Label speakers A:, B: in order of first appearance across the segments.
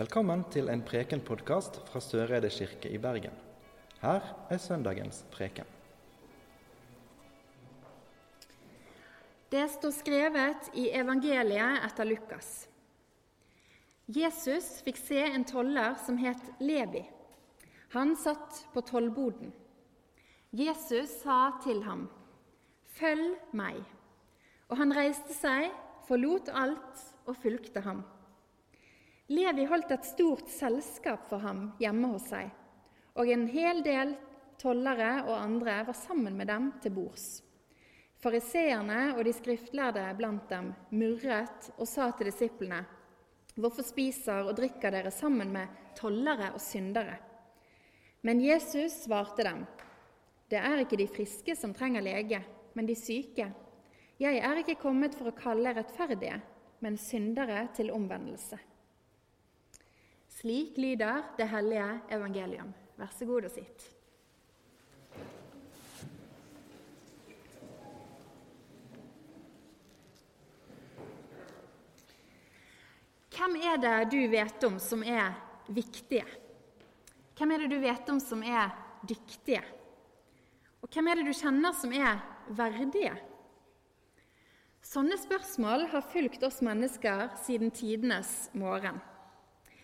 A: Velkommen til en prekenpodkast fra Søreide kirke i Bergen. Her er søndagens preken.
B: Det står skrevet i evangeliet etter Lukas. Jesus fikk se en toller som het Levi. Han satt på tollboden. Jesus sa til ham, 'Følg meg.' Og han reiste seg, forlot alt og fulgte ham. Levi holdt et stort selskap for ham hjemme hos seg, og en hel del tollere og andre var sammen med dem til bords. Fariseerne og de skriftlærde blant dem murret og sa til disiplene.: Hvorfor spiser og drikker dere sammen med tollere og syndere? Men Jesus svarte dem. Det er ikke de friske som trenger lege, men de syke. Jeg er ikke kommet for å kalle rettferdige, men syndere til omvendelse. Slik lyder det hellige evangelium. Vær så god og sitt. Hvem er det du vet om som er viktige? Hvem er det du vet om som er dyktige? Og hvem er det du kjenner som er verdige? Sånne spørsmål har fulgt oss mennesker siden tidenes morgen.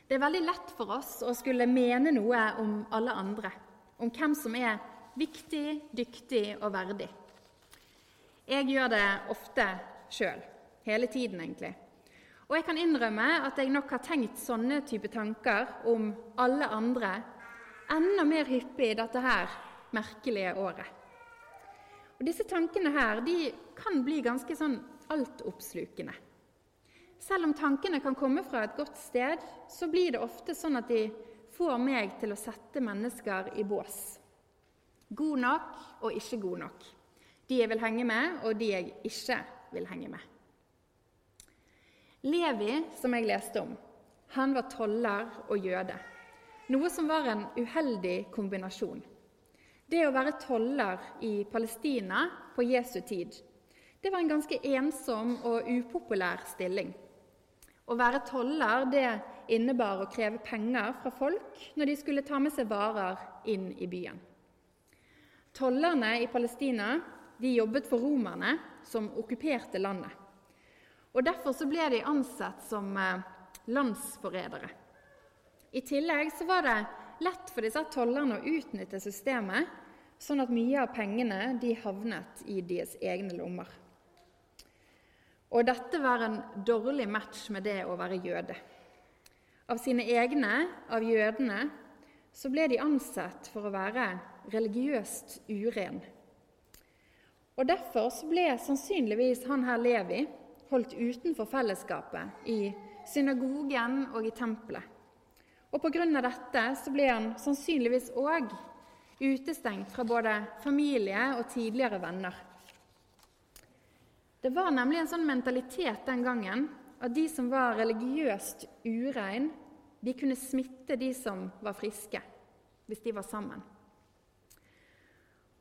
B: Det er veldig lett for oss å skulle mene noe om alle andre, om hvem som er viktig, dyktig og verdig. Jeg gjør det ofte sjøl, hele tiden egentlig. Og jeg kan innrømme at jeg nok har tenkt sånne type tanker om alle andre enda mer hyppig i dette her merkelige året. Og Disse tankene her de kan bli ganske sånn altoppslukende. Selv om tankene kan komme fra et godt sted, så blir det ofte sånn at de får meg til å sette mennesker i bås. God nok og ikke god nok. De jeg vil henge med, og de jeg ikke vil henge med. Levi, som jeg leste om, han var toller og jøde. Noe som var en uheldig kombinasjon. Det å være toller i Palestina på Jesu tid, det var en ganske ensom og upopulær stilling. Å være toller det innebar å kreve penger fra folk når de skulle ta med seg varer inn i byen. Tollerne i Palestina de jobbet for romerne, som okkuperte landet. Og Derfor så ble de ansett som eh, landsforrædere. I tillegg så var det lett for disse tollerne å utnytte systemet, sånn at mye av pengene de havnet i deres egne lommer. Og dette var en dårlig match med det å være jøde. Av sine egne, av jødene, så ble de ansett for å være religiøst uren. Og Derfor så ble sannsynligvis han her Levi holdt utenfor fellesskapet i synagogen og i tempelet. Og Pga. dette så ble han sannsynligvis òg utestengt fra både familie og tidligere venner. Det var nemlig en sånn mentalitet den gangen at de som var religiøst urein, de kunne smitte de som var friske, hvis de var sammen.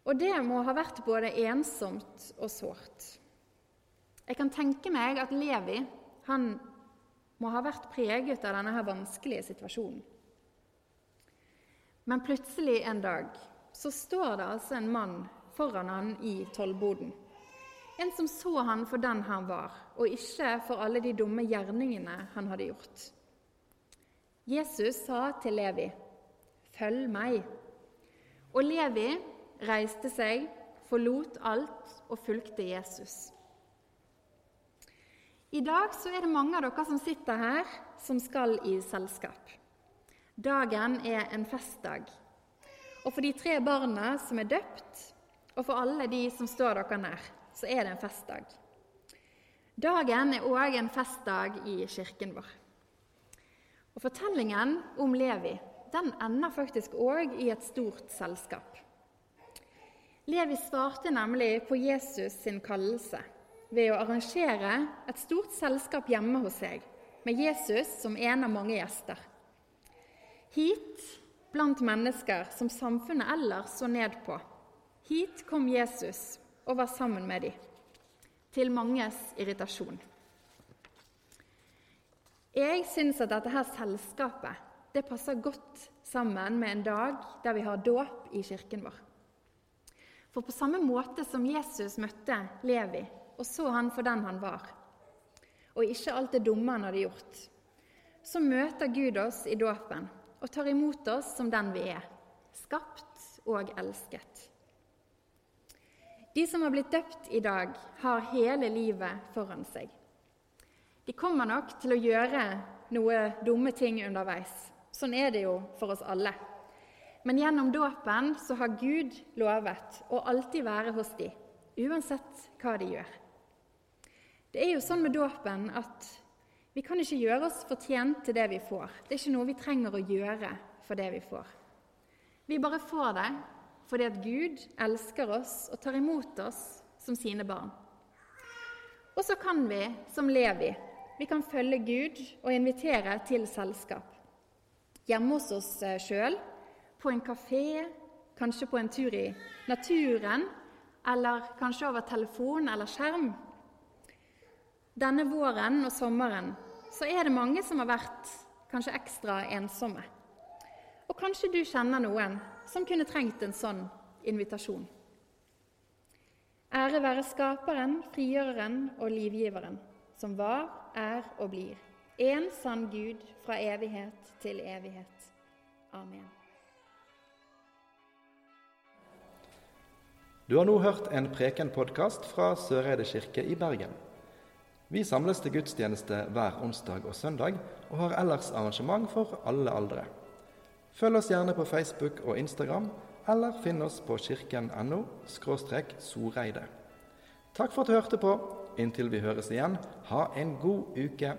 B: Og det må ha vært både ensomt og sårt. Jeg kan tenke meg at Levi han må ha vært preget av denne her vanskelige situasjonen. Men plutselig en dag så står det altså en mann foran han i tollboden. En som så han for den han var, og ikke for alle de dumme gjerningene han hadde gjort. Jesus sa til Levi, 'Følg meg.' Og Levi reiste seg, forlot alt og fulgte Jesus. I dag er det mange av dere som sitter her, som skal i selskap. Dagen er en festdag. Og for de tre barna som er døpt, og for alle de som står dere nær så er det en festdag. Dagen er òg en festdag i kirken vår. Og Fortellingen om Levi den ender faktisk òg i et stort selskap. Levi svarte nemlig på Jesus sin kallelse ved å arrangere et stort selskap hjemme hos seg, med Jesus som en av mange gjester. Hit blant mennesker som samfunnet ellers så ned på. Hit kom Jesus og var sammen med dem, til manges irritasjon. Jeg syns at dette her selskapet det passer godt sammen med en dag der vi har dåp i kirken vår. For på samme måte som Jesus møtte Levi og så han for den han var, og ikke alt det dumme han hadde gjort, så møter Gud oss i dåpen og tar imot oss som den vi er, skapt og elsket. De som har blitt døpt i dag, har hele livet foran seg. De kommer nok til å gjøre noe dumme ting underveis, Sånn er det jo for oss alle. Men gjennom dåpen så har Gud lovet å alltid være hos dem, uansett hva de gjør. Det er jo sånn med dåpen at vi kan ikke gjøre oss fortjent til det vi får. Det er ikke noe vi trenger å gjøre for det vi får. Vi bare får det fordi at Gud elsker oss og tar imot oss som sine barn. Og så kan vi, som Levi, vi kan følge Gud og invitere til selskap hjemme hos oss eh, sjøl, på en kafé, kanskje på en tur i naturen, eller kanskje over telefon eller skjerm. Denne våren og sommeren så er det mange som har vært kanskje ekstra ensomme. Og kanskje du kjenner noen som kunne trengt en sånn invitasjon. Ære være Skaperen, Frigjøreren og Livgiveren, som var, er og blir en sann Gud fra evighet til evighet. Amen.
A: Du har nå hørt en Preken-podkast fra Søreide kirke i Bergen. Vi samles til gudstjeneste hver onsdag og søndag, og har ellers arrangement for alle aldre. Følg oss gjerne på Facebook og Instagram, eller finn oss på kirken.no soreide. Takk for at du hørte på. Inntil vi høres igjen, ha en god uke.